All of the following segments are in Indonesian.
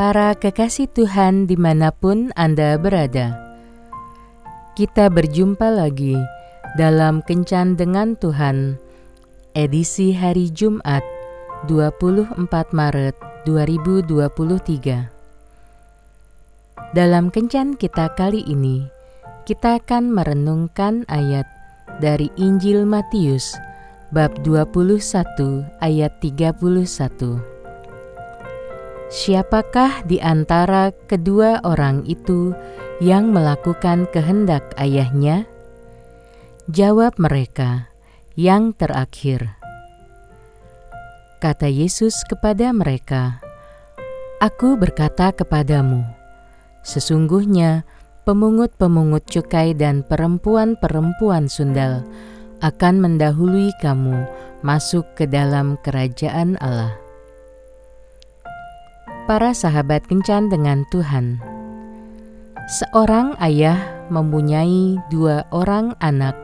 Para kekasih Tuhan di mana pun Anda berada. Kita berjumpa lagi dalam Kencan Dengan Tuhan Edisi hari Jumat 24 Maret 2023 Dalam Kencan kita kali ini Kita akan merenungkan ayat dari Injil Matius bab 21 ayat 31 Siapakah di antara kedua orang itu yang melakukan kehendak ayahnya? Jawab mereka, "Yang terakhir." Kata Yesus kepada mereka, "Aku berkata kepadamu, sesungguhnya pemungut-pemungut cukai dan perempuan-perempuan sundal akan mendahului kamu masuk ke dalam kerajaan Allah." Para sahabat kencan dengan Tuhan. Seorang ayah mempunyai dua orang anak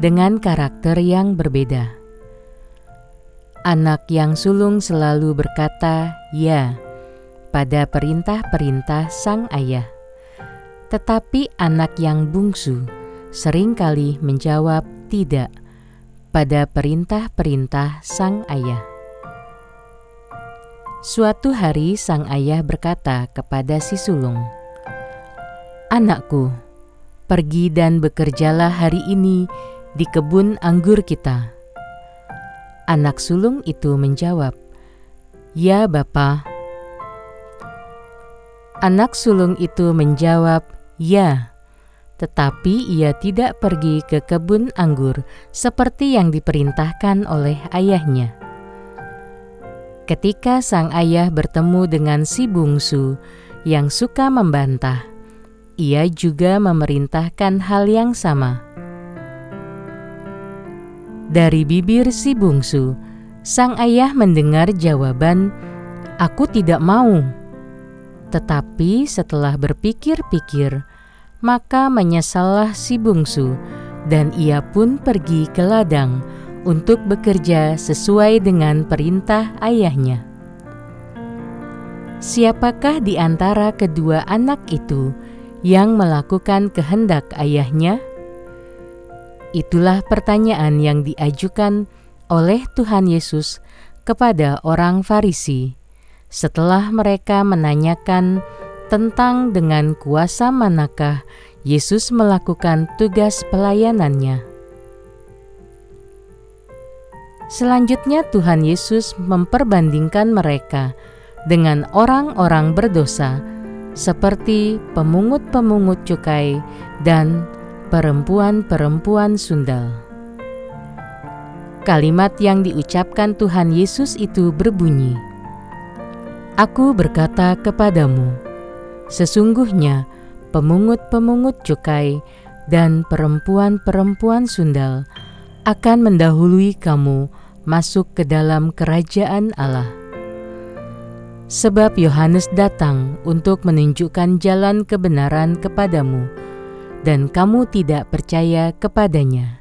dengan karakter yang berbeda. Anak yang sulung selalu berkata "ya" pada perintah-perintah sang ayah, tetapi anak yang bungsu sering kali menjawab "tidak" pada perintah-perintah sang ayah. Suatu hari sang ayah berkata kepada si sulung, "Anakku, pergi dan bekerjalah hari ini di kebun anggur kita." Anak sulung itu menjawab, "Ya, Bapa." Anak sulung itu menjawab, "Ya." Tetapi ia tidak pergi ke kebun anggur seperti yang diperintahkan oleh ayahnya. Ketika sang ayah bertemu dengan si bungsu yang suka membantah, ia juga memerintahkan hal yang sama. Dari bibir si bungsu, sang ayah mendengar jawaban, "Aku tidak mau." Tetapi setelah berpikir-pikir, maka menyesallah si bungsu, dan ia pun pergi ke ladang untuk bekerja sesuai dengan perintah ayahnya. Siapakah di antara kedua anak itu yang melakukan kehendak ayahnya? Itulah pertanyaan yang diajukan oleh Tuhan Yesus kepada orang Farisi setelah mereka menanyakan tentang dengan kuasa manakah Yesus melakukan tugas pelayanannya. Selanjutnya, Tuhan Yesus memperbandingkan mereka dengan orang-orang berdosa, seperti pemungut-pemungut cukai dan perempuan-perempuan sundal. Kalimat yang diucapkan Tuhan Yesus itu berbunyi, "Aku berkata kepadamu, sesungguhnya pemungut-pemungut cukai dan perempuan-perempuan sundal." akan mendahului kamu masuk ke dalam kerajaan Allah. Sebab Yohanes datang untuk menunjukkan jalan kebenaran kepadamu, dan kamu tidak percaya kepadanya.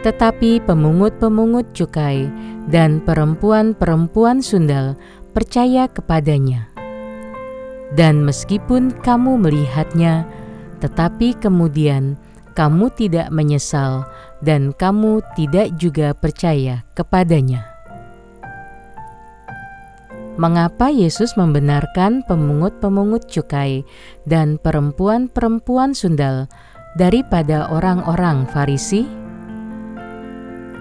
Tetapi pemungut-pemungut cukai dan perempuan-perempuan sundal percaya kepadanya. Dan meskipun kamu melihatnya, tetapi kemudian kamu tidak menyesal dan kamu tidak juga percaya kepadanya. Mengapa Yesus membenarkan pemungut-pemungut cukai dan perempuan-perempuan sundal daripada orang-orang Farisi?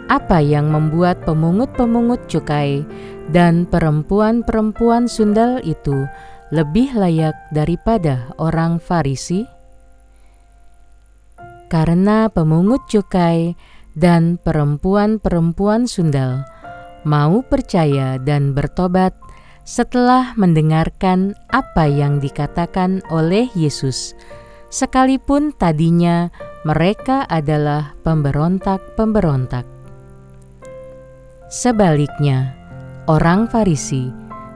Apa yang membuat pemungut-pemungut cukai dan perempuan-perempuan sundal itu lebih layak daripada orang Farisi? Karena pemungut cukai dan perempuan-perempuan sundal mau percaya dan bertobat setelah mendengarkan apa yang dikatakan oleh Yesus, sekalipun tadinya mereka adalah pemberontak-pemberontak. Sebaliknya, orang Farisi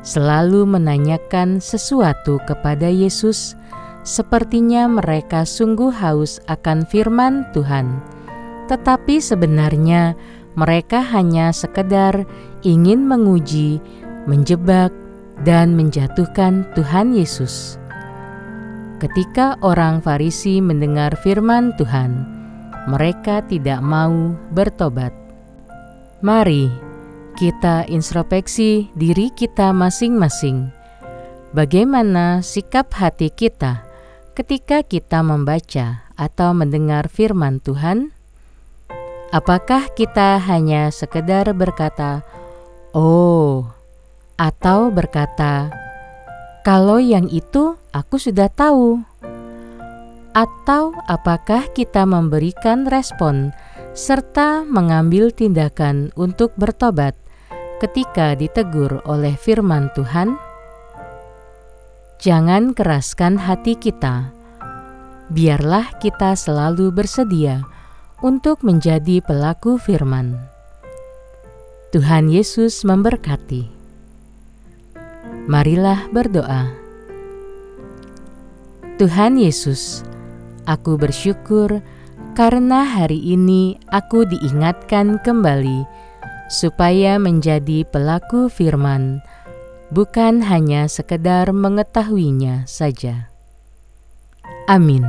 selalu menanyakan sesuatu kepada Yesus Sepertinya mereka sungguh haus akan firman Tuhan, tetapi sebenarnya mereka hanya sekedar ingin menguji, menjebak, dan menjatuhkan Tuhan Yesus. Ketika orang Farisi mendengar firman Tuhan, mereka tidak mau bertobat. Mari kita introspeksi diri kita masing-masing. Bagaimana sikap hati kita ketika kita membaca atau mendengar firman Tuhan? Apakah kita hanya sekedar berkata, "Oh," atau berkata, "Kalau yang itu aku sudah tahu." Atau apakah kita memberikan respon serta mengambil tindakan untuk bertobat ketika ditegur oleh firman Tuhan? Jangan keraskan hati kita. Biarlah kita selalu bersedia untuk menjadi pelaku firman. Tuhan Yesus memberkati. Marilah berdoa. Tuhan Yesus, aku bersyukur karena hari ini aku diingatkan kembali supaya menjadi pelaku firman, bukan hanya sekedar mengetahuinya saja. Amin.